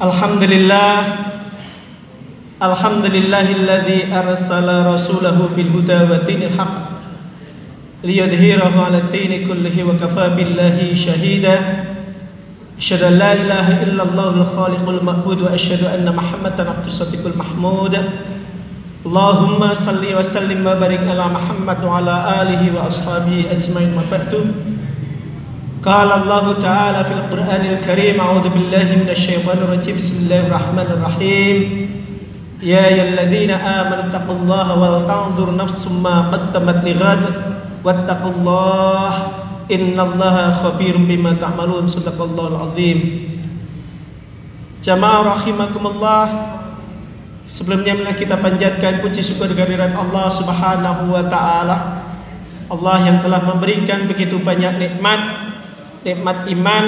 الحمد لله الحمد لله الذي أرسل رسوله بالهدى ودين الحق ليظهره على الدين كله وكفى بالله شهيدا. أشهد أن لا إله إلا الله الخالق المعبود وأشهد أن محمدا عبد الصديق المحمود. اللهم صل وسلم وبارك على محمد وعلى آله وأصحابه أجمعين. ما بعد قال الله تعالى في القرآن الكريم أعوذ بالله من الشيطان الرجيم بسم الله الرحمن الرحيم يا أيها الذين آمنوا اتقوا الله ولتنظر نفس ما قدمت لغد واتقوا الله إن الله خبير بما تعملون صدق الله العظيم Jamaah rahimakumullah Sebelumnya marilah kita panjatkan puji syukur kehadirat Allah Subhanahu wa taala. Allah yang telah memberikan begitu banyak nikmat nikmat iman,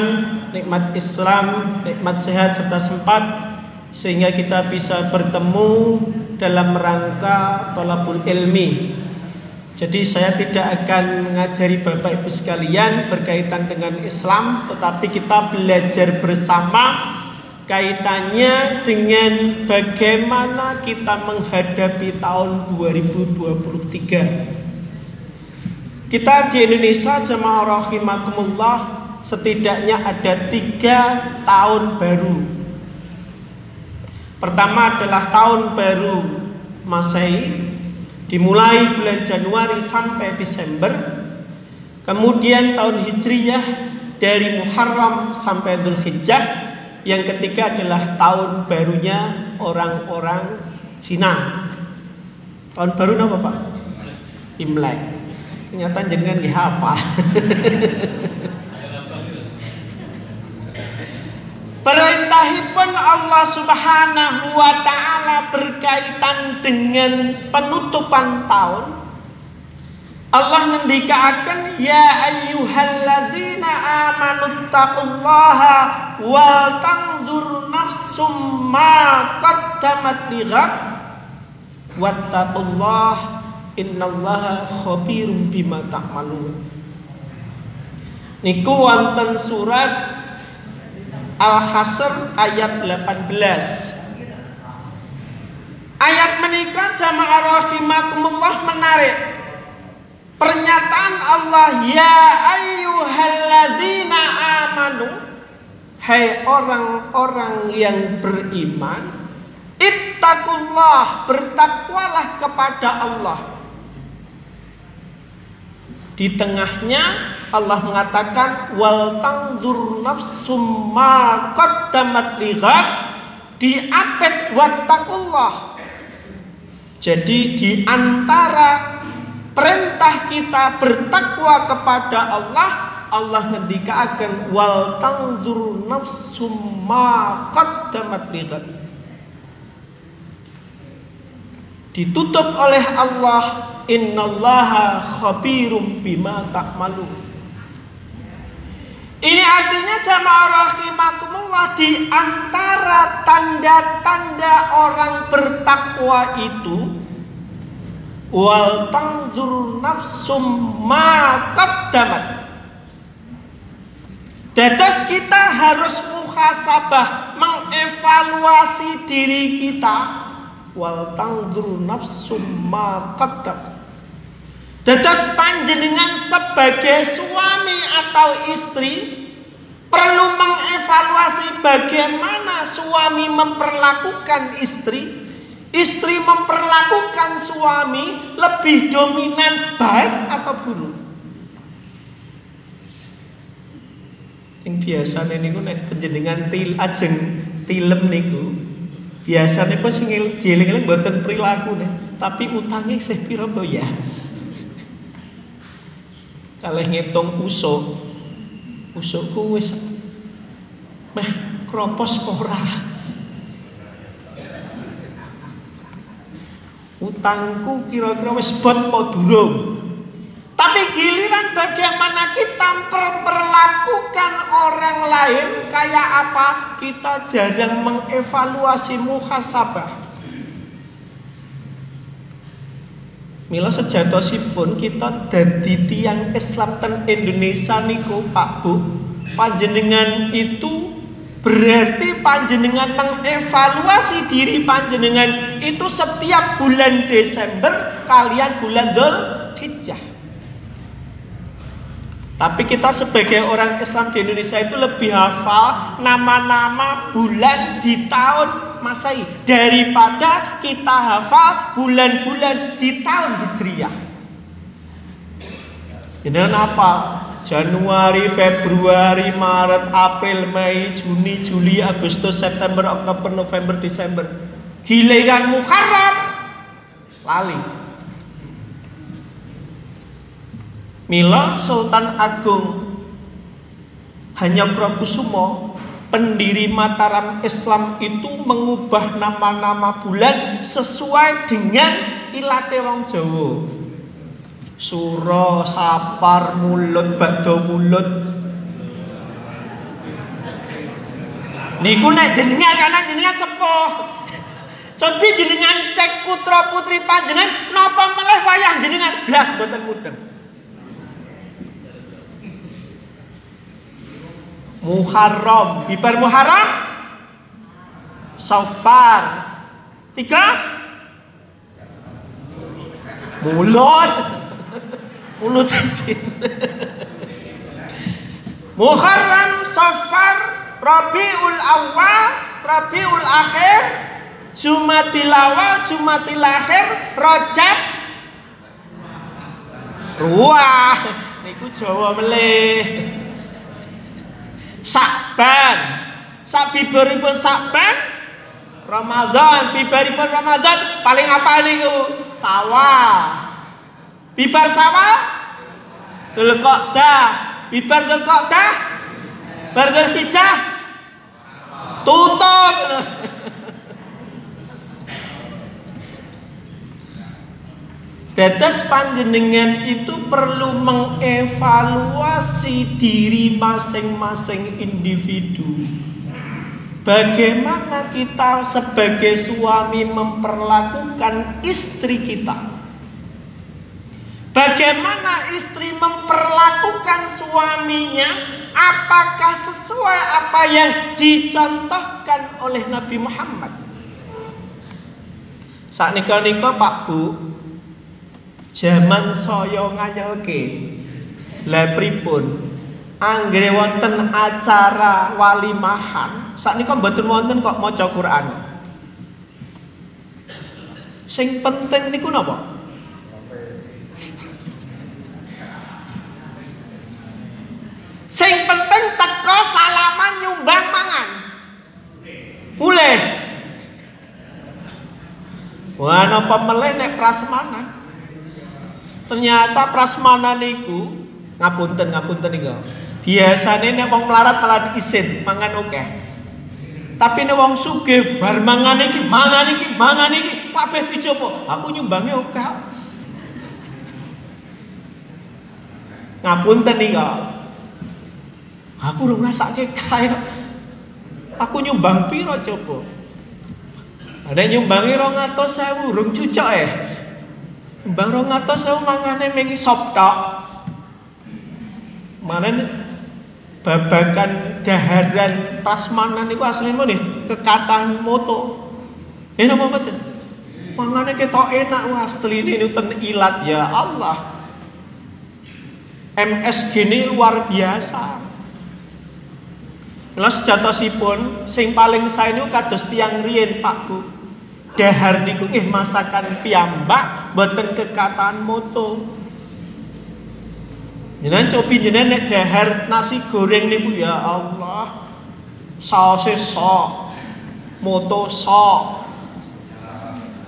nikmat Islam, nikmat sehat serta sempat sehingga kita bisa bertemu dalam rangka tolabul ilmi. Jadi saya tidak akan mengajari Bapak Ibu sekalian berkaitan dengan Islam, tetapi kita belajar bersama kaitannya dengan bagaimana kita menghadapi tahun 2023. Kita di Indonesia jemaah rahimakumullah setidaknya ada tiga tahun baru. Pertama adalah tahun baru Masehi, dimulai bulan Januari sampai Desember. Kemudian tahun Hijriyah dari Muharram sampai Dzulhijjah. Yang ketiga adalah tahun barunya orang-orang Cina. Tahun baru apa Pak? Imlek. Ternyata jenengan nggih apa? Perintahipun Allah Subhanahu wa taala berkaitan dengan penutupan tahun. Allah ngendikaken ya ayyuhalladzina amanu taqullaha wa tanzur nafsum ma qaddamat lighad wattaqullah innallaha khabirum bima ta'malun. Niku wonten surat Al-Hasr ayat 18 Ayat menikah jamaah rahimakumullah menarik. Pernyataan Allah Ya ayyuhalladzina amanu Hai orang-orang yang beriman Ittaqullah Bertakwalah kepada Allah. Di tengahnya Allah mengatakan wal tangdur nafsum ma qaddamat lighad diapet wattaqullah. Jadi di antara perintah kita bertakwa kepada Allah, Allah ngendikaken wal tangdur nafsum ma qaddamat lighad. Ditutup oleh Allah innallaha khabirum bima ta'malun. Ini artinya jamaah rahimakumullah di antara tanda-tanda orang bertakwa itu wal tanzur nafsum ma qaddamat. Dados kita harus muhasabah, mengevaluasi diri kita wal tanzur nafsum ma qaddamat. Dados panjenengan sebagai suami atau istri perlu mengevaluasi bagaimana suami memperlakukan istri, istri memperlakukan suami lebih dominan baik atau buruk. Yang biasa niku nek panjenengan til ajeng tilem niku biasanya pas sing dieling-eling mboten prilakune, tapi utangnya sih pira ya? Kalau ngitung usuk usukku wis meh kropos ora? Utangku kira-kira wis bot po durung? Tapi giliran bagaimana kita memperlakukan orang lain kayak apa? Kita jarang mengevaluasi muhasabah Mila sejatosipun kita dadi tiang Islam ten Indonesia niku Pak Bu panjenengan itu Berarti panjenengan mengevaluasi diri panjenengan itu setiap bulan Desember kalian bulan Dhul Hijjah. Tapi kita sebagai orang Islam di Indonesia itu lebih hafal nama-nama bulan di tahun Masehi daripada kita hafal bulan-bulan di tahun Hijriah. Ini apa? Januari, Februari, Maret, April, Mei, Juni, Juli, Agustus, September, Oktober, November, Desember. Giliran Muharram lali. Mila Sultan Agung hanya Kusumo pendiri Mataram Islam itu mengubah nama-nama bulan sesuai dengan ilate wong Jawa. Suro, sapar, mulut, bakdo mulut. Niku nek jenengan karena jenengan sepuh. Cobi jenengan cek putra putri panjenengan napa meleh wayah jenengan blas boten mudeng. Muharram, bibar Muharram. Safar. Tiga. Mulut. Mulut isin. Muharram, Safar, Rabiul Awal, Rabiul Akhir, Jumatil Awal, Jumatil Akhir, Rajab, Ruah, niku Jawa melih. Sakban, sabibaripun Sakban, Ramadan, bibaripun Ramadan? Paling apa niku? Sawah. Bibar sawah Dzulqa'dah, bibar Dzulqa'dah, Dzulhijjah? Tutup. Dados panjenengan itu perlu mengevaluasi diri masing-masing individu. Bagaimana kita sebagai suami memperlakukan istri kita? Bagaimana istri memperlakukan suaminya? Apakah sesuai apa yang dicontohkan oleh Nabi Muhammad? Saat nikah nikah Pak Bu, zaman saya nganyelke, lah pripun? Anggere wonten acara walimahan, saat nikah mboten wonten kok maca Quran. Sing penting niku napa? Sing penting teko salaman nyumbang mangan. Mulai. Wah, napa meleh nek prasmanan? Ternyata prasmanan niku ngapunten ngapunten niku. Biasane nek wong melarat malah isin mangan oke. Tapi nek wong sugih bar mangan iki, mangan iki, mangan iki, kabeh dicoba. Aku nyumbange oke. Ngapunten niku. Aku udah ngrasake kaya aku nyumbang piro coba? Ada nyumbangi rong atau sewu, rong cucok eh. Rong atau sewu mangane mengi sop tok. Mana babakan daharan pasmanan itu aslinya nih kekatan moto. Eh nama betul. Mangane kita enak wah ini nuten ilat ya Allah. MSG ini luar biasa. Lah sejatosipun sing paling sae niku kados tiang riyen Pak Bu. Dahar niku eh masakan piyambak boten kekatan moto. Jenengan cobi jenengan nek dahar nasi goreng niku ya Allah. Saose sok. Moto sok.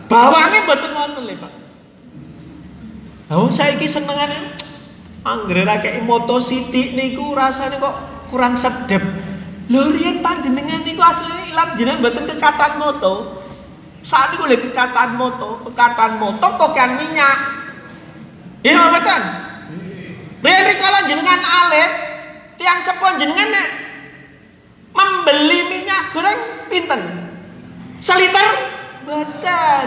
Bawange boten wonten lho Pak. Lah saiki senengane anggere ra moto sithik niku rasane kok kurang sedep. Lorian panjenengan niku asline ilat jenengan mboten kekatan moto. Saat niku lek kekatan moto, kekatan moto kok kan minyak. Iya mboten? Riyen kala jenengan alit, tiang sepon jenengan nek membeli minyak goreng pinten? Seliter? Mboten.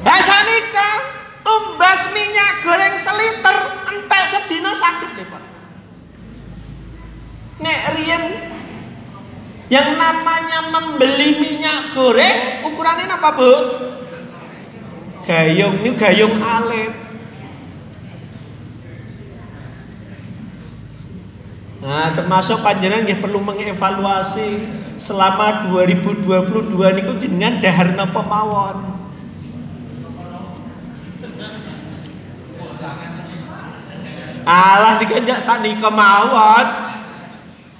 Lah sanika tumbas minyak goreng seliter entek sedina sakit nih Pak. Nek riyen yang namanya membeli minyak goreng ukurannya apa bu? Gayung ini gayung alit. Nah, termasuk panjenengan nggih perlu mengevaluasi selama 2022 niku jenengan dahar napa mawon. Alah dikanjak sanika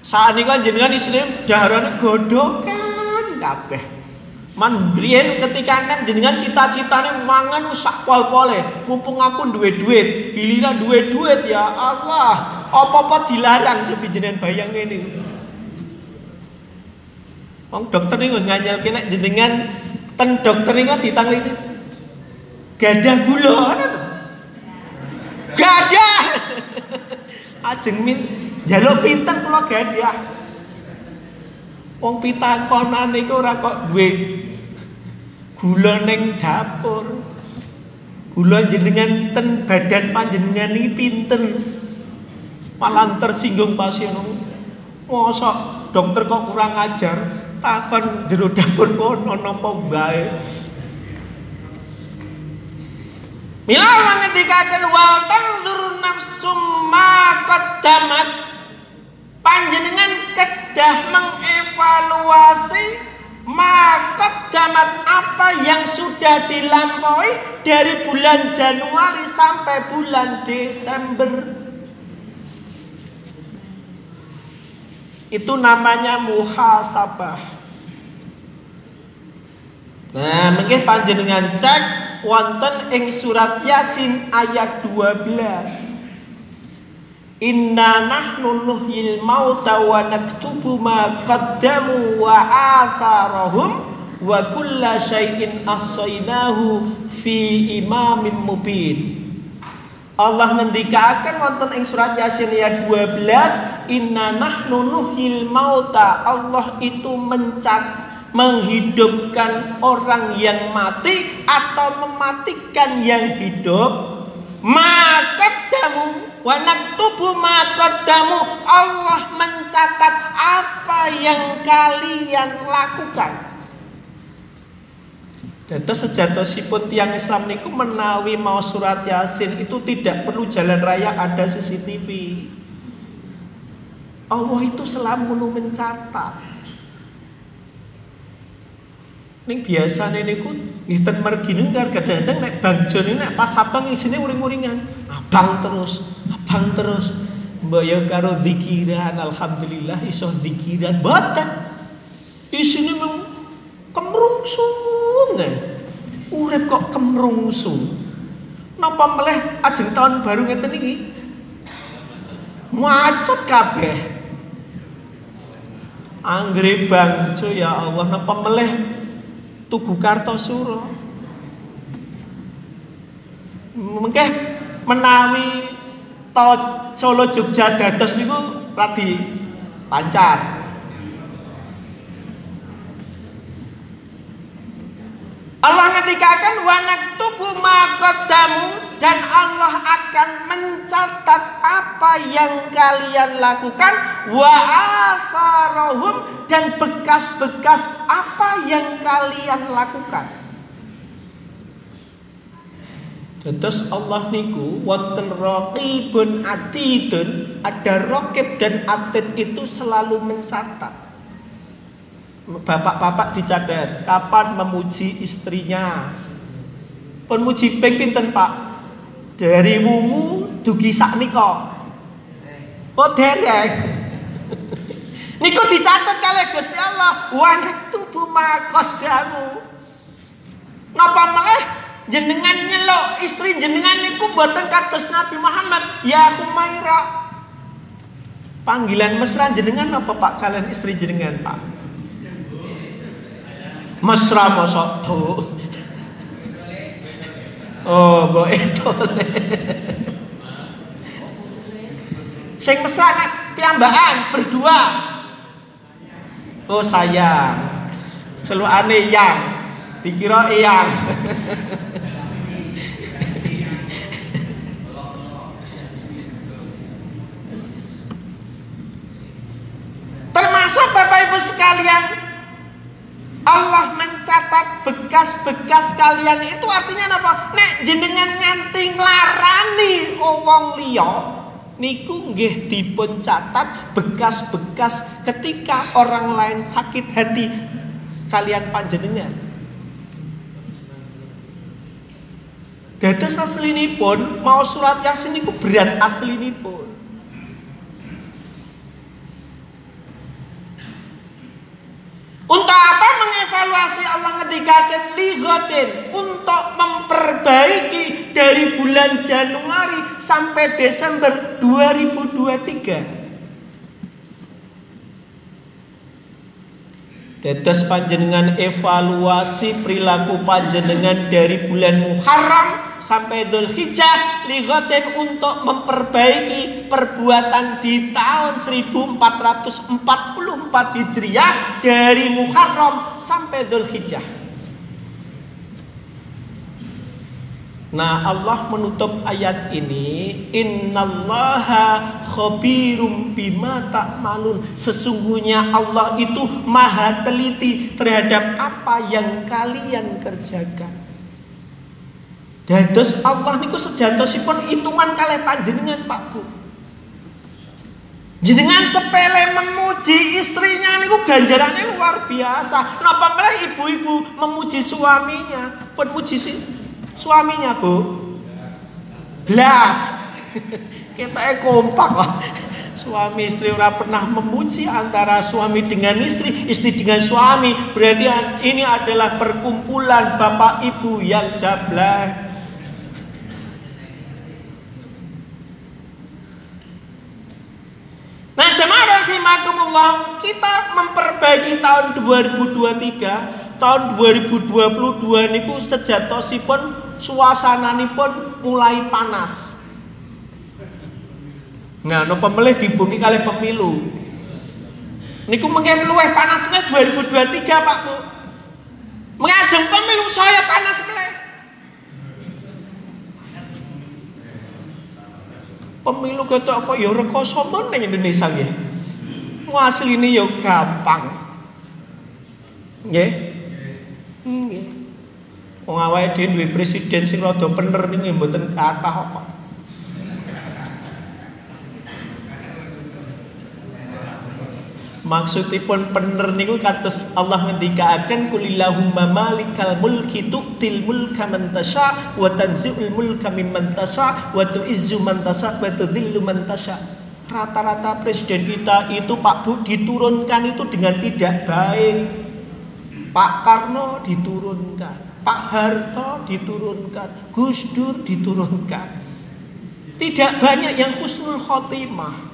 mawon. Sanika jenengan isine daharane godokan kabeh. Man briyen ketika nek jenengan cita-citane mangan sak pol-pole, mumpung aku duwe duit, giliran duwe duit ya Allah, apa-apa dilarang coba jenengan bayang ini. Wong dokter ini nganyelke nek jenengan ten dokter ini ditangli itu gadah gula ana to. Gadah. Ajeng min jaluk pinten kula gadah. Wong pitakonan niku ora kok duwe gula ning dapur. Gula jenengan ten badan panjenengan iki pinten? Malah tersinggung pasien. Mosok dokter kok kurang ajar, takon jero dapur kono napa wae. Mila Allah ngendikaken wa tanzur nafsum ma qaddamat panjenengan kedah mengevaluasi maka damat apa yang sudah dilampaui dari bulan Januari sampai bulan Desember itu namanya muhasabah Nah, mungkin panjenengan cek wonten ing surat Yasin ayat 12. Inna nahnu nuhyil mauta wa naktubu ma qaddamu wa atharahum wa kulla syai'in ahsainahu fi imamin mubin. Allah ngendikaken wonten ing surat Yasin ayat 12, Inna nahnu nuhyil mauta. Allah itu mencat menghidupkan orang yang mati atau mematikan yang hidup maka damu wanak tubuh maka damu Allah mencatat apa yang kalian lakukan Dados sejatosipun tiang Islam niku menawi mau surat Yasin itu tidak perlu jalan raya ada CCTV. Allah itu selalu mencatat. Ning biasane niku nggih ten mergi kan kadang-kadang nek bangjo niku nek pas abang isine uring-uringan. Abang terus, abang terus. Mbak ya karo zikiran alhamdulillah iso zikiran boten. Isine mung kemrungsung. Urip kok kemrungsung. Napa meleh ajeng tahun baru ngeten iki? Macet kabeh. Anggere bangjo ya Allah napa meleh Tugu Kartosuro. Mungkin menawi to Solo Jogja dados niku radi lancar. Allah ngetikakan wanak tubuh makodamu dan Allah akan mencatat apa yang kalian lakukan wa atharohum dan bekas-bekas apa yang kalian lakukan. Terus Allah niku wonten raqibun atidun, ada rokib dan atid itu selalu mencatat. Bapak-bapak dicatat kapan memuji istrinya. Pun muji ping pinten, Pak? Dari wungu dugi saknika. Oh, dereng. Niku dicatat kali Gusti Allah, wa naktubu ma qaddamu. Napa malah jenengan nyelok istri jenengan niku mboten kados Nabi Muhammad, ya Humaira. Panggilan mesra jenengan apa Pak kalian istri jenengan, Pak? Mesra mosok tuh oh mbok etole sing mesra nek piyambakan berdua. Oh sayang. Celukane yang. Dikira yang bekas-bekas kalian itu artinya apa? Nek jenengan nganti nglarani wong liya niku nggih dipun catat bekas-bekas ketika orang lain sakit hati kalian panjenengan. Dados aslinipun mau surat Yasin niku berat aslinipun. Untuk apa mengevaluasi Allah ngetikakan ligotin Untuk memperbaiki dari bulan Januari sampai Desember 2023 Dados panjenengan evaluasi perilaku panjenengan dari bulan Muharram sampai Dhul Hijjah ligoten untuk memperbaiki perbuatan di tahun 1444 Hijriah dari Muharram sampai Dhul Hijjah. Nah Allah menutup ayat ini Innallaha khabirum bima ta'malun. Sesungguhnya Allah itu maha teliti terhadap apa yang kalian kerjakan. Dados Allah niku sejatosipun hitungan kalian panjenengan Pak Bu Jenengan sepele memuji istrinya niku ganjarannya luar biasa. Napa malah ibu-ibu memuji suaminya, pun muji sih suaminya bu. Belas kita kompak lah suami istri ora pernah memuji antara suami dengan istri istri dengan suami. Berarti ini adalah perkumpulan bapak ibu yang jablah Nah jemaah rahimakumullah kita memperbaiki tahun 2023 tahun 2022 niku sejatosipun pun mulai panas. Nah, no pemilih dibungi kali pemilu. Niku mungkin luweh panasnya 2023 Pak Bu. Mengajeng pemilu saya panas meleh. Pemilu ketok kok ya rekoso men Indonesia nggih. Asline ya gampang. Nggih. Nggih. Wong awake dhewe duwe presiden sing rada bener ning mboten kathah apa. Maksudipun bener niku kados Allah ngendikaaken kulillahumma malikal mulki tu'til mulka man tasha wa tanzi'ul mulka mimman tasha wa tu'izzu man tasha wa tudhillu man tasha. Rata-rata presiden kita itu Pak Bu diturunkan itu dengan tidak baik. Pak Karno diturunkan. Pak Harto diturunkan, Gus Dur diturunkan. Tidak banyak yang husnul khotimah.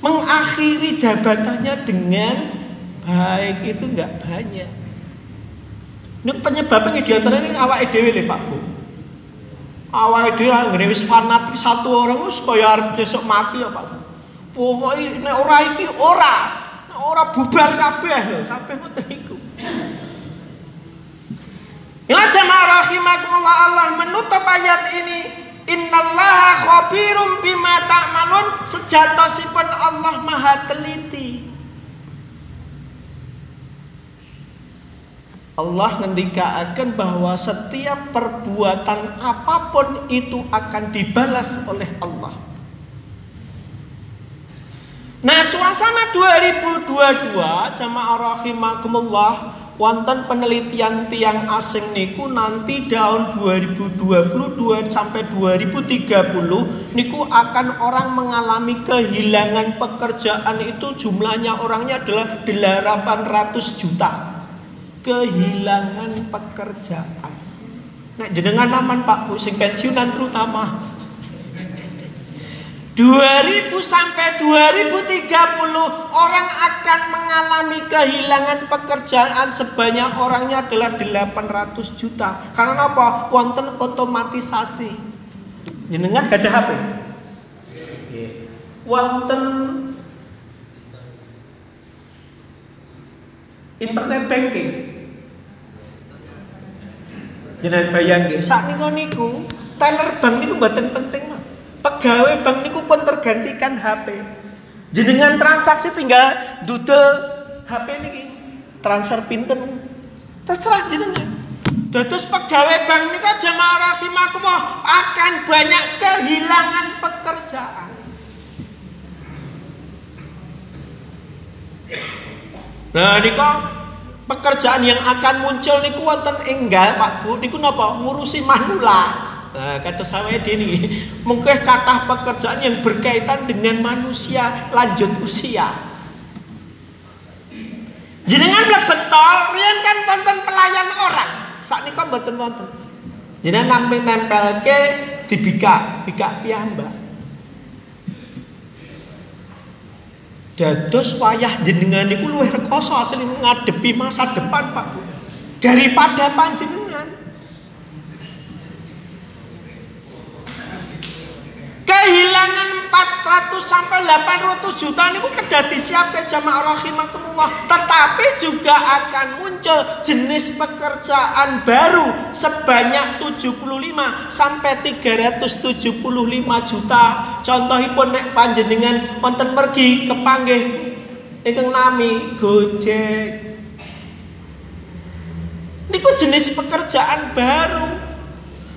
Mengakhiri jabatannya dengan baik itu enggak banyak. Ini penyebabnya di antara ini awak dhewe le Pak Bu. Awak dhewe anggere wis fanatik satu orang wis kaya besok mati ya Pak Bu. Pokoke nek ora iki ora, nek ora bubar kabeh lho, kabeh ngoten iku. Ila jamaah rahimakumullah Allah menutup ayat ini Innallaha khabirum bima ta'malun sejatosipun Allah Maha teliti. Allah ngendikaaken bahwa setiap perbuatan apa pun itu akan dibalas oleh Allah. Nah, suasana 2022 jamaah rahimakumullah wonten penelitian tiang asing niku nanti tahun 2022 sampai 2030 niku akan orang mengalami kehilangan pekerjaan itu jumlahnya orangnya adalah 800 juta. Kehilangan pekerjaan. Nah jenengan aman Pak Bu sing pensiunan terutama 2000 sampai 2030 orang akan mengalami kehilangan pekerjaan sebanyak orangnya adalah 800 juta. Karena apa? Wonten otomatisasi. Jenengan gak ada HP? Wonten internet banking. Jenengan bayang nggih, sak niku teller bank niku mboten penting, Pegawai bank niku pun tergantikan HP. Jenengan transaksi tinggal dudel HP ini transfer pinten terserah jenengan. Dados pegawai bank ini kan jamaah rahimakumullah akan banyak kehilangan pekerjaan. Nah kok pekerjaan yang akan muncul niku wonten enggal Pak Bu niku napa ngurusi manula. Nah, kata saya ini mungkin kata pekerjaan yang berkaitan dengan manusia lanjut usia. Jenengan betol, rian kan wonten pelayan orang. Saat ini kan betul wonten. Jenengan nempel nempel ke di bika, piyambak. Dados wayah jenengan niku luwih rekoso asli ngadepi masa depan Pak. Daripada panjenengan. Kehilangan 400 sampai 800 juta ini kedah disiapkan jamaah rahimakumullah. Tetapi juga akan muncul jenis pekerjaan baru sebanyak 75 sampai 375 juta. Contohipun nek panjenengan wonten mergi kepanggih ingkang nami Gojek. Niku jenis pekerjaan baru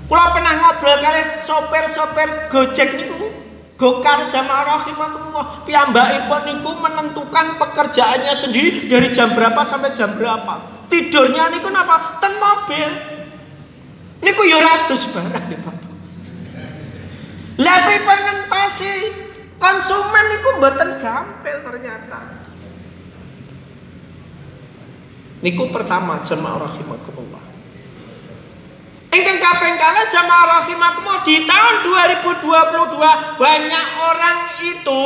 kalau pernah ngobrol kali sopir-sopir Gojek niku Gokar jamaah rahimahumullah piyambakipun niku menentukan pekerjaannya sendiri dari jam berapa sampai jam berapa. Tidurnya niku napa? Ten mobil. Niku yo ratus barang nih Bapak. Lah pripun ngentosi konsumen niku mboten gampil ternyata. Niku pertama jamaah rahimahumullah. Kaping kala jamaah rahimakumullah di tahun 2022 banyak orang itu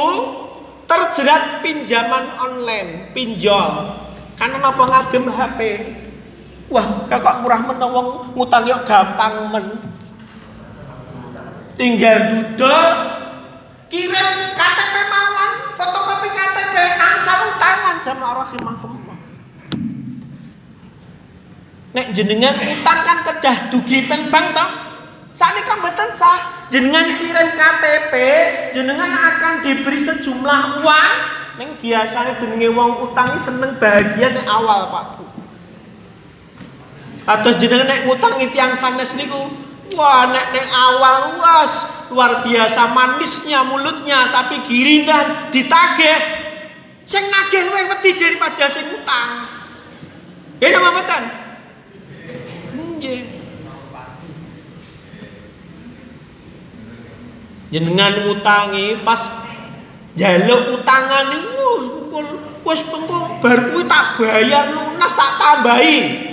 terjerat pinjaman online, pinjol. Karena napa ngagem HP. Wah, kakak murah men wong ngutang gampang men. Tinggal duduk kirim KTP mawon, fotokopi KTP, angsal utangan jamaah rahimakumullah. Nek jenengan utang kan kedah dugi teng bank toh. Kan betul sah. Jenengan kirim KTP, jenengan akan diberi sejumlah uang. Neng biasanya jenenge wong utang seneng bahagia nek awal Pak Bu. Atau jenengan nek ngutang yang sanes niku, wah nek nek awal was luar biasa manisnya mulutnya tapi girindan ditagih sing nagih luwih wedi daripada sing utang. Ya nama betul. Nggih. Jenengan ngutangi pas jaluk utangan niku wis pengko bar kuwi tak bayar lunas tak tambahi.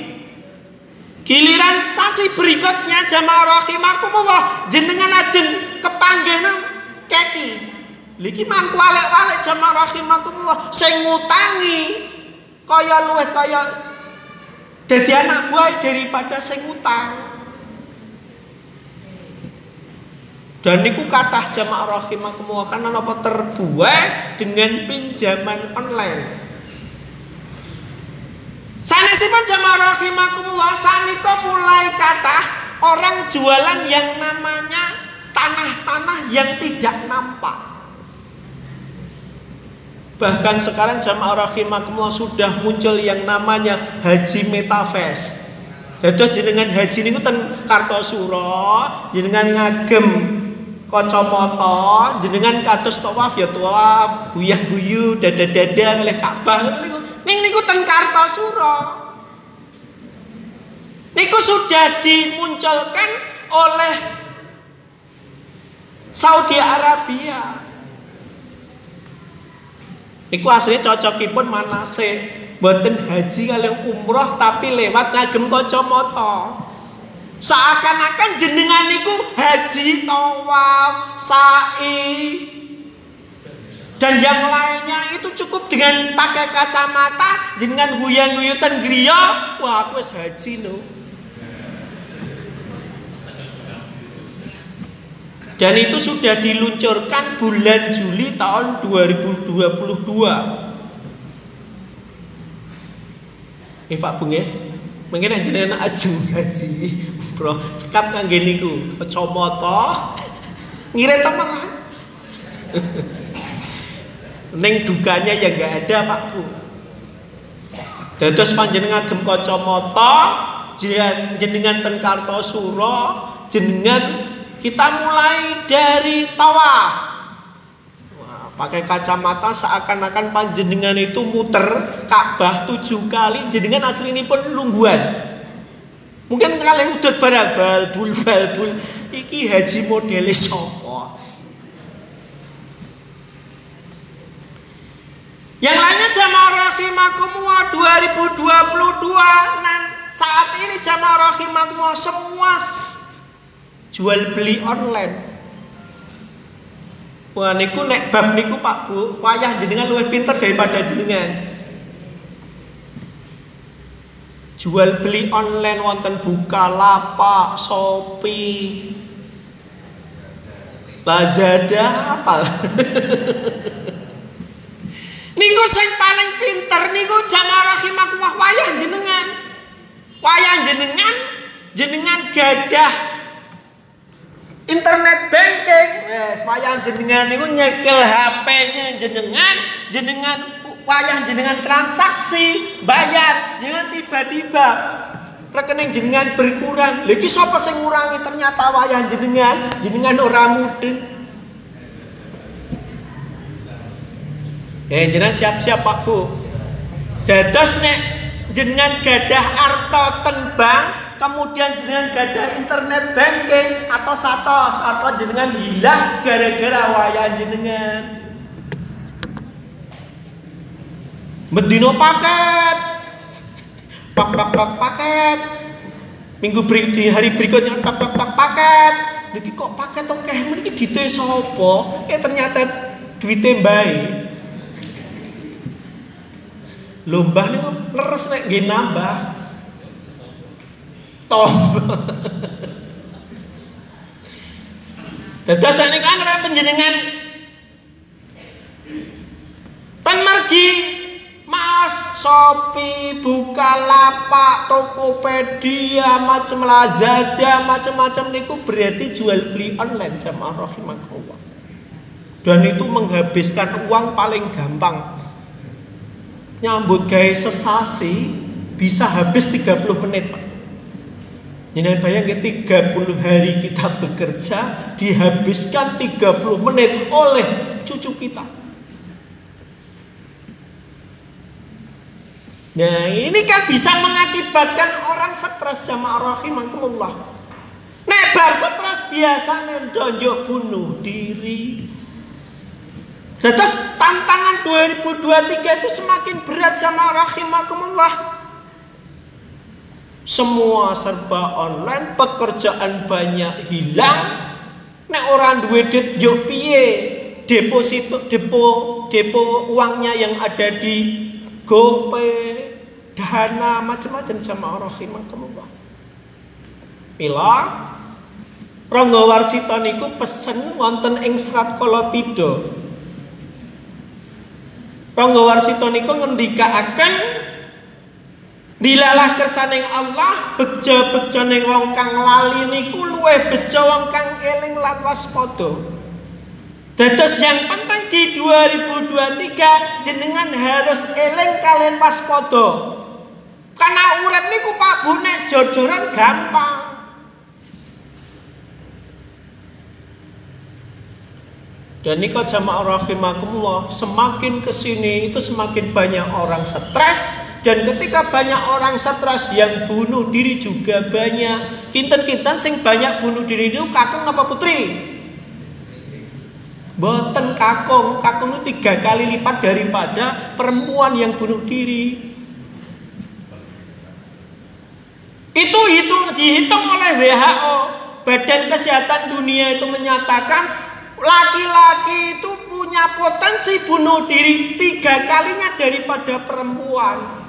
Giliran sasi berikutnya jamaah rahimakumullah jenengan ajeng kepanggih keki. Liki man kualek-walek jamaah rahimakumullah sing ngutangi kaya luwih kaya jadi anak buah daripada sing utang. Dan niku kathah jamaah rahimakumullah karena napa terbuat dengan pinjaman online. Sanesipun jamaah rahimakumullah sanika mulai kata orang jualan yang namanya tanah-tanah yang tidak nampak. Bahkan sekarang jamaah rahimakumullah sudah muncul yang namanya haji metaverse. Dados jenengan haji niku ten Kartosuro, jenengan ngagem kacamata, jenengan kados tawaf ya tawaf, guyah-guyu, dada-dada oleh Ka'bah niku. Ning niku ten Kartosuro. Niku sudah dimunculkan oleh Saudi Arabia. Iku aslinya cocokipun manase Boten haji kalian umroh tapi lewat ngagem kacamata. Seakan-akan jenengan niku haji, tawaf, sa'i dan yang lainnya itu cukup dengan pakai kacamata, dengan guyang-guyutan griya, wah aku haji loh. Dan itu sudah diluncurkan bulan Juli tahun 2022. Eh Pak Bung ya, mungkin aja ajeng haji, bro, cekap ngangge niku, kacamata, ngira teman. Neng dukanya ya nggak ada Pak Bu. Dados panjenengan agem kacamata, jenengan ten Kartosuro, jenengan kita mulai dari tawaf. pakai kacamata seakan-akan panjenengan itu muter Ka'bah tujuh kali, jenengan asli ini pun lungguan. Mungkin kalian udah barang balbul balbul, iki haji modele sopo. Yang lainnya jamaah rahimakumullah 2022 nan saat ini jamaah rahimakumullah semua jual beli online. Wah niku nek bab niku Pak Bu, wayah jenengan luwih pinter daripada jenengan. Jual beli online wonten buka lapak, Shopee, Lazada apa? Niku sing paling pinter niku jamaah rahimakumullah wayah jenengan. Wayah jenengan jenengan gadah internet banking. Wes wayah jenengan niku nyekel HP-nya jenengan, jenengan wayah jenengan transaksi, bayar, jangan tiba-tiba rekening jenengan berkurang. Lagi sapa sing ngurangi ternyata wayah jenengan, jenengan ora mudeng. Eh jenengan siap-siap Pak Bu. Dados nek jenengan gadah arto tenbang, kemudian jenengan gadah internet banking atau satos atau jenengan hilang gara-gara wayah jenengan. Mendino paket. Pak pak pak paket. Minggu beri, di hari berikutnya pak pak pak paket. Niki kok paket oke, okay. mriki dite sapa? Eh ternyata duitnya baik. Lomba nih leres nggih nambah. Toh. Dados ini kan apa penjenengan Tan margi Mas, Shopee, Bukalapak, Tokopedia, macam Lazada, macam-macam niku berarti jual beli online jamaah rahimakumullah. Dan itu menghabiskan uang paling gampang nyambut gaya sesasi bisa habis 30 menit Pak. Jangan bayangin 30 hari kita bekerja dihabiskan 30 menit oleh cucu kita. Nah ini kan bisa mengakibatkan orang stres sama rahimakumullah. Nebar stres biasanya donjok bunuh diri, Terus tantangan 2023 itu semakin berat sama rahimakumullah. Semua serba online, pekerjaan banyak hilang. Nek orang duwe duit yo piye? Deposito depo depo uangnya yang ada di GoPay, Dana, macam-macam jamaah rahimakumullah. Mila Ronggo Warsito niku pesen wonten ing serat kala tidur. Ronggo Warsito niku akan dilalah kersaning Allah bejo-bejo ning wong kang lali niku luwe bejo wong kang eling lan waspada. Dados yang penting di 2023 jenengan harus eling kalian waspada. Karena urip niku Pak Bu nek jor-joran gampang. Dan nikah jamaah rahimakumullah semakin ke sini itu semakin banyak orang stres dan ketika banyak orang stres yang bunuh diri juga banyak. Kinten-kinten sing banyak bunuh diri itu kakung apa putri? Boten kakung, kakung itu tiga kali lipat daripada perempuan yang bunuh diri. Itu hitung dihitung oleh WHO. Badan Kesehatan Dunia itu menyatakan laki-laki itu punya potensi bunuh diri tiga kalinya daripada perempuan.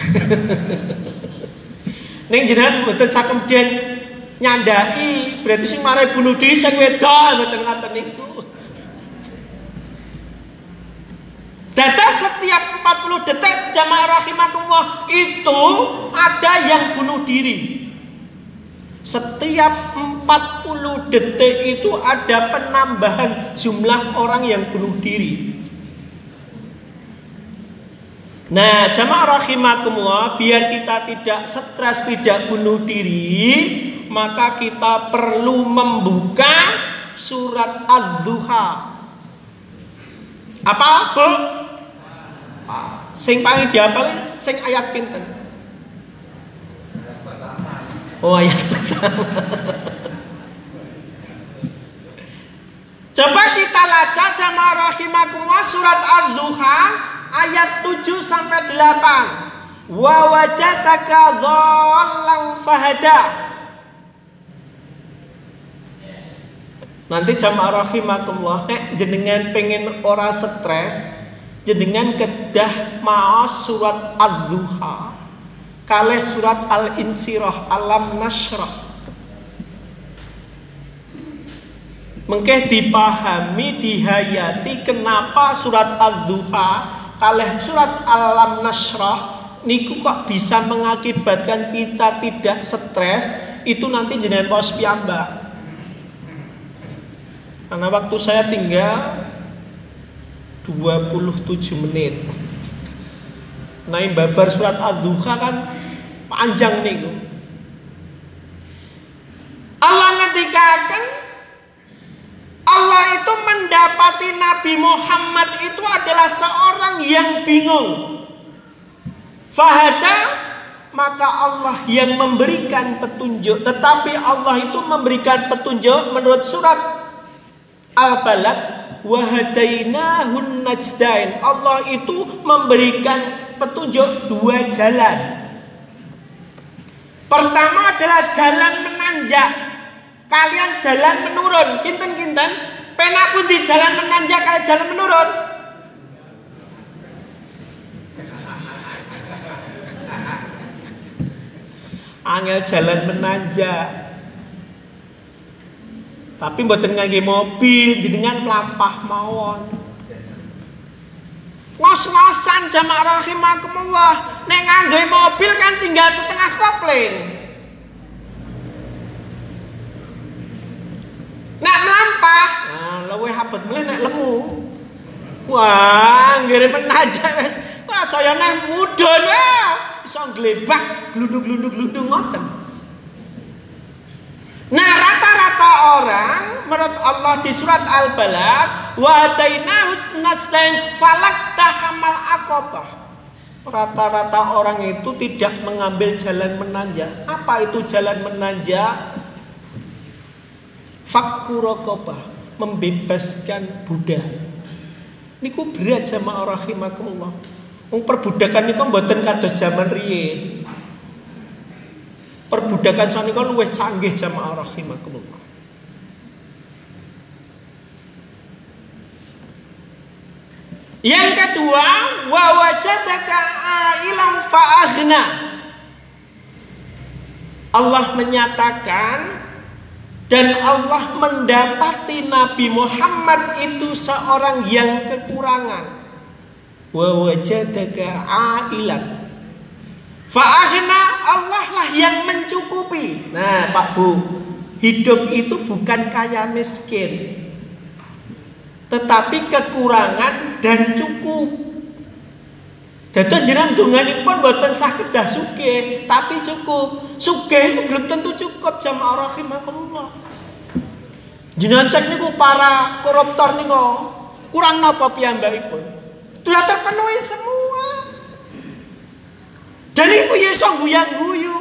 Neng jenengan mboten sakem den nyandai berarti sing marai bunuh diri sing wedok mboten ngaten niku. Data setiap 40 detik jamaah rahimakumullah itu ada yang bunuh diri. Setiap 40 detik itu ada penambahan jumlah orang yang bunuh diri. Nah, jamaah rahimakumullah, biar kita tidak stres, tidak bunuh diri, maka kita perlu membuka surat Az-Zuha. Apa, Bu? Sing paling diapal sing ayat pinten? Oh, ayat pertama. Coba kita baca jamaah rahimakumullah surat Az-Zuha ayat 7 sampai 8. Wa wajadaka dhallan fahada. Nanti jamaah rahimakumullah nek jenengan pengen ora stres, jenengan kedah maos surat Az-Zuha. Kalih surat Al-Insirah Alam Nasrah. Mengkeh dipahami, dihayati kenapa surat Az-Zuha kalih surat Alam Nasrah niku kok bisa mengakibatkan kita tidak stres itu nanti jenengan pos piyambak. Karena waktu saya tinggal 27 menit. Nah, babar surat Az-Zuha kan panjang nih. Allah ngendikaken Allah itu mendapati Nabi Muhammad itu adalah seorang yang bingung. Fahada maka Allah yang memberikan petunjuk. Tetapi Allah itu memberikan petunjuk menurut surat Al-Balad wahadainahun najdain. Allah itu memberikan petunjuk dua jalan. Pertama adalah jalan menanjak kalian jalan menurun kinten kinten penak pun di jalan menanjak kalian jalan menurun. Angel jalan menanjak. Tapi mboten ngangge mobil jenengan melampah mawon. Ngos-ngosan jamaah rahimakumullah nek ngangge mobil kan tinggal setengah kopling Nak melampah, luwih abot mulai nek lemu. Wah, ngirim aja wes. Wah, saya nek mudon wah. Iso glebak glundung-glundung-glundung ngoten. Nah, rata-rata orang menurut Allah di surat Al-Balad, wa atainahu najdain falak tahamal akobah. Rata-rata orang itu tidak mengambil jalan menanjak. Apa itu jalan menanjak? Fakkurokobah membebaskan budak. Niku berat jamaah rahimakumullah. Wong perbudakan niku mboten kados zaman riyin. Perbudakan sanika luwih canggih jamaah rahimakumullah. Yang kedua, wa wajadaka ailan fa'aghna. Allah menyatakan dan Allah mendapati Nabi Muhammad itu seorang yang kekurangan. Wa wajadaka ailan. Fa'ahna Allah lah yang mencukupi. Nah, Pak Bu, hidup itu bukan kaya miskin. Tetapi kekurangan dan cukup. Dados jenengan donganipun mboten saged dah sugih, tapi cukup. Sugih itu belum tentu cukup jamaah rahimakumullah. Jenengan cek niku para koruptor niku kurang napa piyambakipun? Sudah terpenuhi semua. Dan iku ya iso guyang-guyu,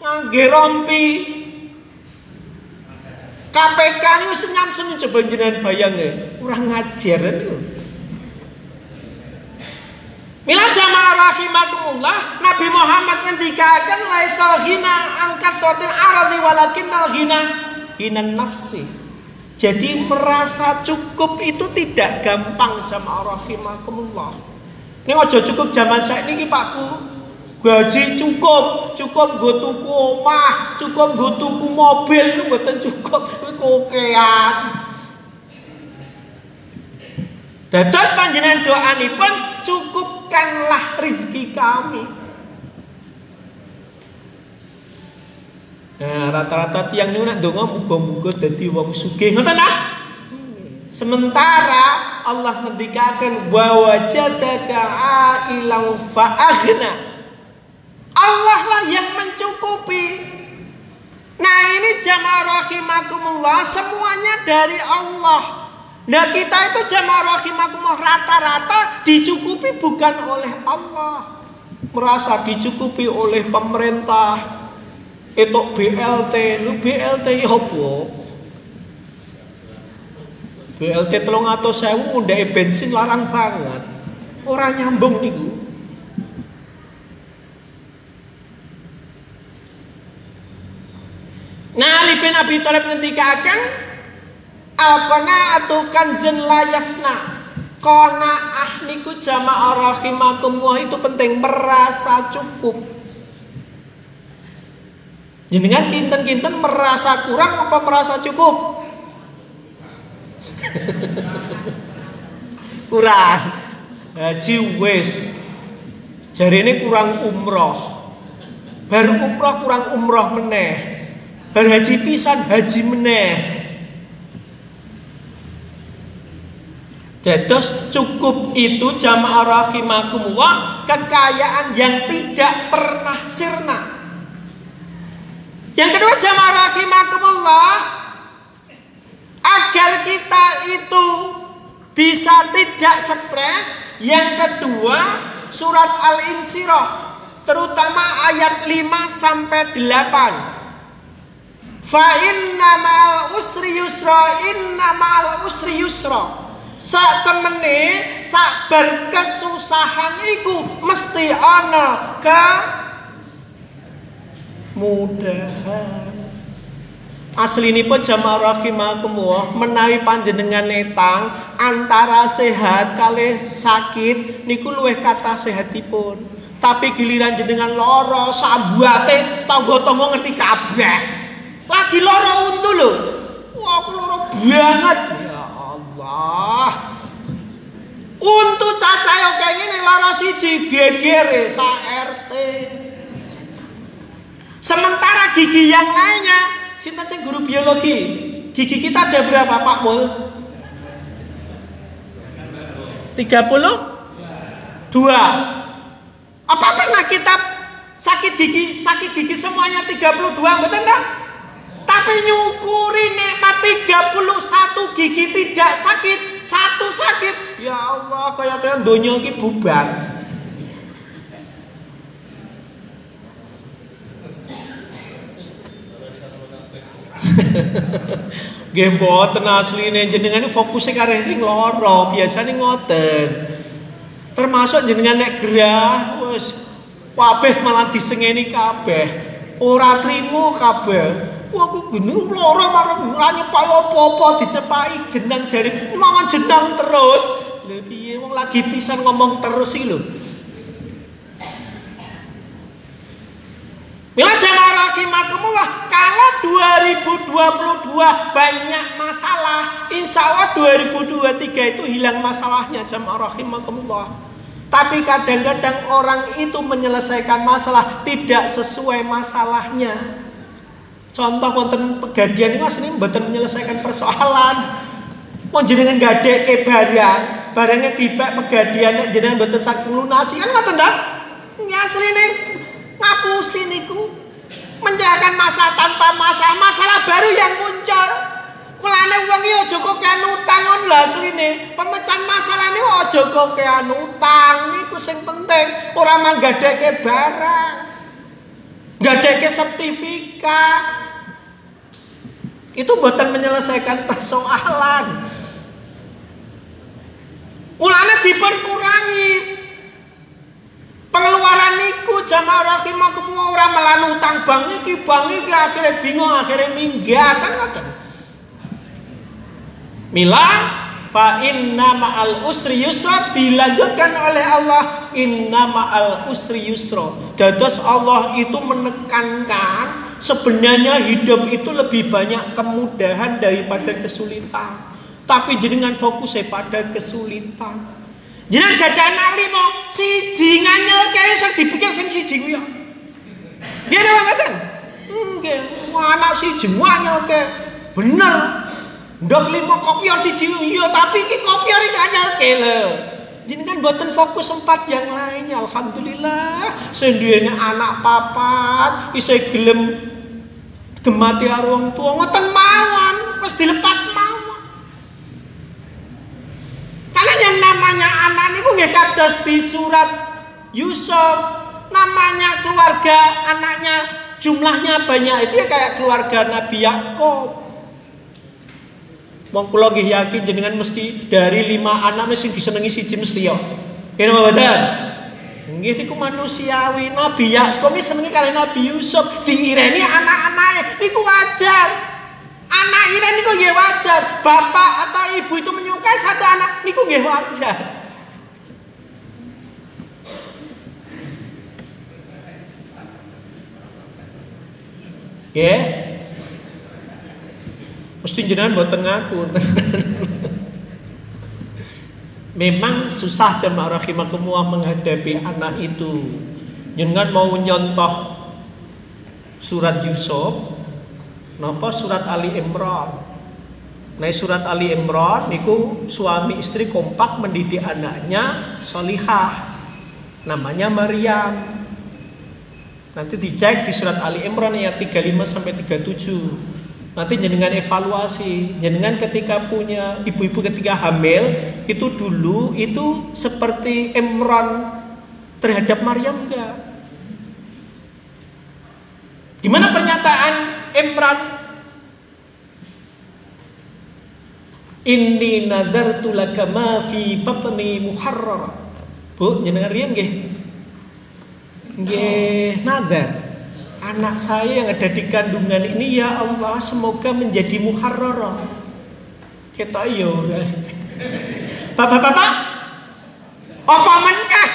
ngangge rompi. KPK niku senyum-senyum coba jenengan bayang ya, kurang ngajar niku. Mila jamaah rahimakumullah Nabi Muhammad ngendikaken laisal ghina angkat sotil aradi walakin ghina hinan nafsi. Jadi merasa cukup itu tidak gampang jamaah rahimakumullah. Ini ojo cukup zaman saya ini Pak Bu. Gaji cukup, cukup gue tuku omah, cukup gue tuku mobil, itu mboten cukup, itu kokean. Dados panjenengan pun cukupkanlah rizki kami. Nah, rata-rata tiang niku nak donga muga-muga dadi wong sugih. Ngoten ta? Sementara Allah ngendikaken wa wajadaka ailan fa Allah lah yang mencukupi. Nah ini jamaah rahimakumullah semuanya dari Allah. Nah kita itu jamaah rahimakumullah rata-rata dicukupi bukan oleh Allah. Merasa dicukupi oleh pemerintah, itu BLT lu BLT apa? BLT telung atau sewu ngundai bensin larang banget. Orang nyambung niku. Nah, Ali bin Abi Thalib ngendikaken Alkona atukan zen layafna. Kona ah niku jamaah rahimakumullah itu penting merasa cukup Jenengan kinten-kinten merasa kurang apa merasa cukup? kurang. Haji wis. Jari ini kurang umroh. Baru umroh kurang umroh meneh. Baru haji pisan haji meneh. Dados cukup itu jamaah rahimakumullah kekayaan yang tidak pernah sirna. Yang kedua jamaah rahimakumullah agar kita itu bisa tidak stres. Yang kedua surat Al-Insyirah terutama ayat 5 sampai 8. Fa inna ma'al usri yusra inna ma'al usri yusra. Sak temene sak berkesusahan iku mesti ana ke mudahan Asli ini pun jamaah rahimakumullah menawi panjenengan netang antara sehat kali sakit niku luweh kata sehatipun. Tapi giliran jenengan loro sambuate tangga-tangga ngerti kabeh. Lagi loro untu lho. Wah, aku loro banget. Ya Allah. Untu cacahe kayak loro siji gegere sa RT. Sementara gigi yang lainnya, sinten sing guru biologi, gigi kita ada berapa Pak Mul? 32. Apa pernah kita sakit gigi, sakit gigi semuanya 32, betul enggak? Tapi nyukuri nikmat 31 gigi tidak sakit, satu sakit. Ya Allah, kayak kayak donya bubar. Nggih mboten asline jenengan fokusnya kare ning loro, biasane ngoten. Termasuk jenengan nek gerah wis kabeh malah disengeni kabeh. Ora trimo kabeh. Wah, aku gini loro ora nyepak apa-apa dicepaki jenang jari mangan jenang terus. Lha piye wong lagi pisan ngomong terus iki lho. Mila jamaah rahimakumullah kalau 2022 banyak masalah Insya Allah 2023 itu hilang masalahnya jamaah rahimakumullah. Tapi kadang-kadang orang itu menyelesaikan masalah tidak sesuai masalahnya. Contoh konten pegadian ini ini betul menyelesaikan persoalan. Mau jenengan gadek ke barang Barangnya tiba pegadian jenengan betul sakit lunasi Kan nggak tanda? Ini asli nih ngapusin niku menjalankan masa tanpa masalah masalah baru yang muncul. Mulane wong iki aja kok kan utang on pemecahan masalah ini aja kok kan utang niku sing penting. Ora manggadeke barang gadeke sertifikat. Itu buatan menyelesaikan persoalan. Mulane dipun kurangi Pengeluaran niku jamaah rahimakumullah ora melanu utang bank iki, bank iki akhirnya bingung, akhirnya minggat kan ngoten. Mila fa inna ma'al usri yusra dilanjutkan oleh Allah inna ma'al usri yusra. Dados Allah itu menekankan sebenarnya hidup itu lebih banyak kemudahan daripada kesulitan. Tapi jenengan fokusnya pada kesulitan. Jenengan gak ada anak limo, siji nganyel kae sing dipikir sing siji ku ya. Nggih napa mboten? Nggih, anak siji anyel ke. Bener. Ndok lima kopior siji iya, tapi iki kopior iki anyel ke lho. kan buatan fokus empat yang lainnya Alhamdulillah Sendiri anak papat Bisa gelem Gemati arwang tua Ngoten mawon Pas dilepas Karena yang namanya anak ini nggih kados di surat Yusuf namanya keluarga anaknya jumlahnya banyak itu ya kayak keluarga Nabi Yakub Wong kula nggih yakin jenengan mesti dari lima anak mesti disenengi siji mesti yo. Kene mboten? Nggih niku manusiawi. Nabi Yakub iki senengi kali Nabi Yusuf, diireni anak-anake niku wajar. Anak iren niku nggih wajar. Bapak atau ibu itu menyukai satu anak niku nggih wajar. Ya, yeah. Mesti jenengan buat ngaku. Memang susah jemaah rahimakumullah menghadapi anak itu. Jenengan mau nyontoh surat Yusuf, napa surat Ali Imran. Nah surat Ali Imran niku suami istri kompak mendidik anaknya solihah. Namanya Maryam. Nanti dicek di surat Ali Imran ayat 35 sampai 37. Nanti jenengan evaluasi, jenengan ketika punya ibu-ibu ketika hamil itu dulu itu seperti Imran terhadap Maryam enggak? Gimana pernyataan Imran? Inni nazartu laka ma fi batni muharrar. Bu, jenengan riyen nggih? Nggih, nazar anak saya yang ada di kandungan ini ya Allah semoga menjadi muharrara. Kita yo. Bapak-bapak, apa menikah?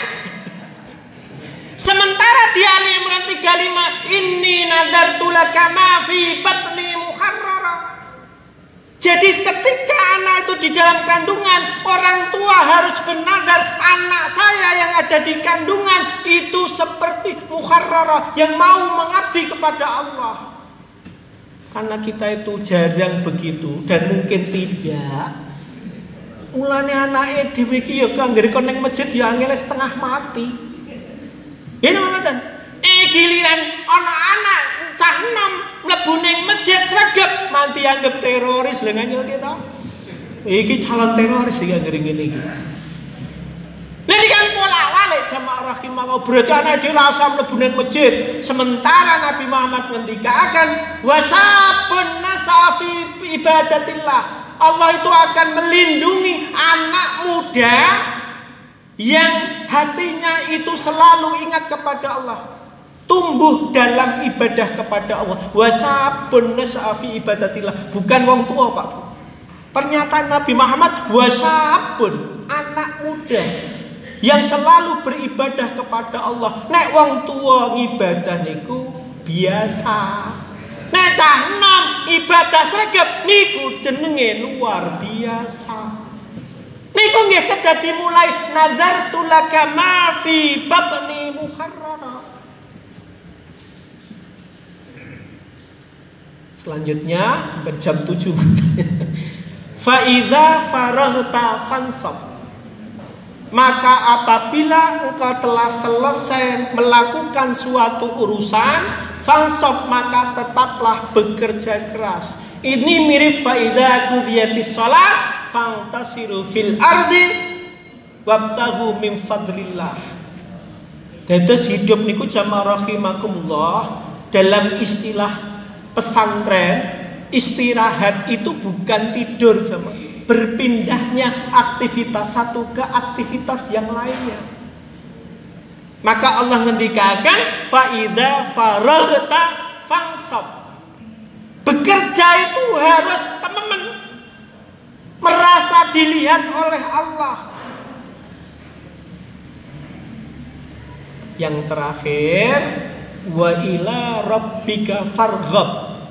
Sementara di Ali Imran 35, ini nazartu laka ma fi batni jadi ketika anak itu di dalam kandungan, orang tua harus benar anak saya yang ada di kandungan itu seperti muharrara yang mau mengabdi kepada Allah. Karena kita itu jarang begitu dan mungkin tidak. Mulane anak dhewe iki ya kanggere koneng masjid ya angel setengah mati. Ini mboten. Eh giliran anak-anak cah nom mlebu ning masjid sregep. Manti anggap teroris. Lho nganyel kita. Iki calon teroris iki ngene ngene iki. Ini kan pola walik jamaah rahimahullah berarti anak dia rasa mlebu ning masjid. Sementara Nabi Muhammad akan wasabun nasafi ibadatillah. Allah itu akan melindungi anak muda yang hatinya itu selalu ingat kepada Allah tumbuh dalam ibadah kepada Allah. Wasabun nas'afi ibadatillah. Bukan wong tua Pak pernyataan Nabi Muhammad wasabun anak muda yang selalu beribadah kepada Allah. Nek wong tua ngibadah niku biasa. Nek cah nom ibadah sregep niku jenenge luar biasa. Niku nggih kedadi mulai nazartu laka ma fi batni muharrara Selanjutnya berjam 7 Fa'idha faraghta fansab. Maka apabila engkau telah selesai melakukan suatu urusan Fansab maka tetaplah bekerja keras. Ini mirip fa'idha kudiyatis sholat Fantasiru fil ardi Wabtahu min fadlillah. Dados hidup niku jamaah rahimakumullah dalam istilah pesantren istirahat itu bukan tidur sama berpindahnya aktivitas satu ke aktivitas yang lainnya. Maka Allah ngendikakan faida faraghta fangsab bekerja itu harus teman-teman. Merasa dilihat oleh Allah. Yang terakhir wa ila rabbika farghab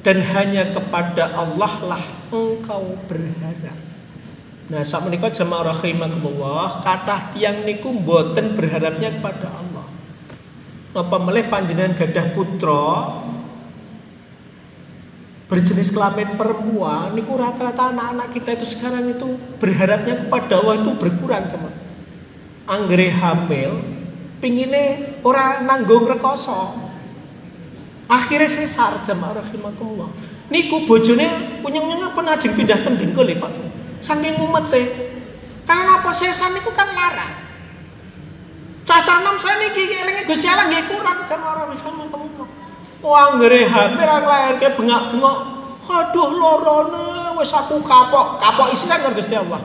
dan hanya kepada Allah lah engkau berharap. Nah, saat menikah jamaah rahimakumullah, kata tiang niku mboten berharapnya kepada Allah. apa meleh panjenengan gadah putra berjenis kelamin perempuan niku rata-rata anak-anak kita itu sekarang itu berharapnya kepada Allah itu berkurang cuma anggere hamil pingine ora nanggung rekoso akhirnya sesar jamaah rahimakumullah niku bojone punyeng-nyeng apa najeng pindah ten dengkul Pak saking umete karena apa sesar niku kan larang caca enam saya niki elinge Gusti Allah nggih kurang jamaah rahimakumullah Wah ngere hampir lahir ke bengak-bengok. Aduh lorone wis aku kapok. Kapok isi sang Gusti Allah.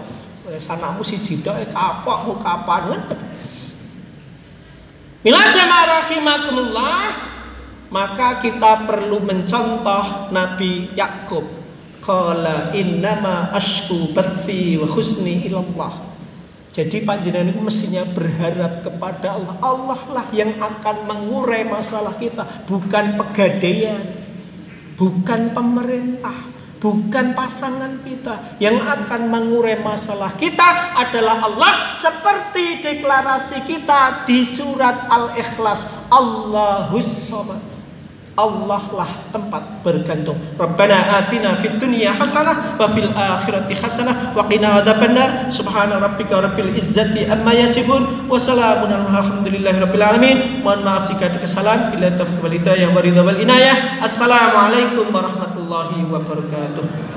Wis anakmu siji tok eh, kapok mu kapan. Mila jamaah rahimakumullah, maka kita perlu mencontoh Nabi Yakub. Qala innama ashku bathi wa husni ilallah. Jadi panjenengan itu mestinya berharap kepada Allah. Allah lah yang akan mengurai masalah kita, bukan pegadaian, bukan pemerintah, bukan pasangan kita. Yang akan mengurai masalah kita adalah Allah seperti deklarasi kita di surat Al-Ikhlas. Allahus Samad. Allah lah tempat bergantung. Rabbana atina fid dunya hasanah wa fil akhirati hasanah wa qina adzabannar. Subhana rabbika rabbil izzati amma yasifun wa salamun alhamdulillahi rabbil alamin. Mohon maaf jika ada kesalahan. Bila taufiq wal hidayah wa ridha wal inayah. Assalamualaikum warahmatullahi wabarakatuh.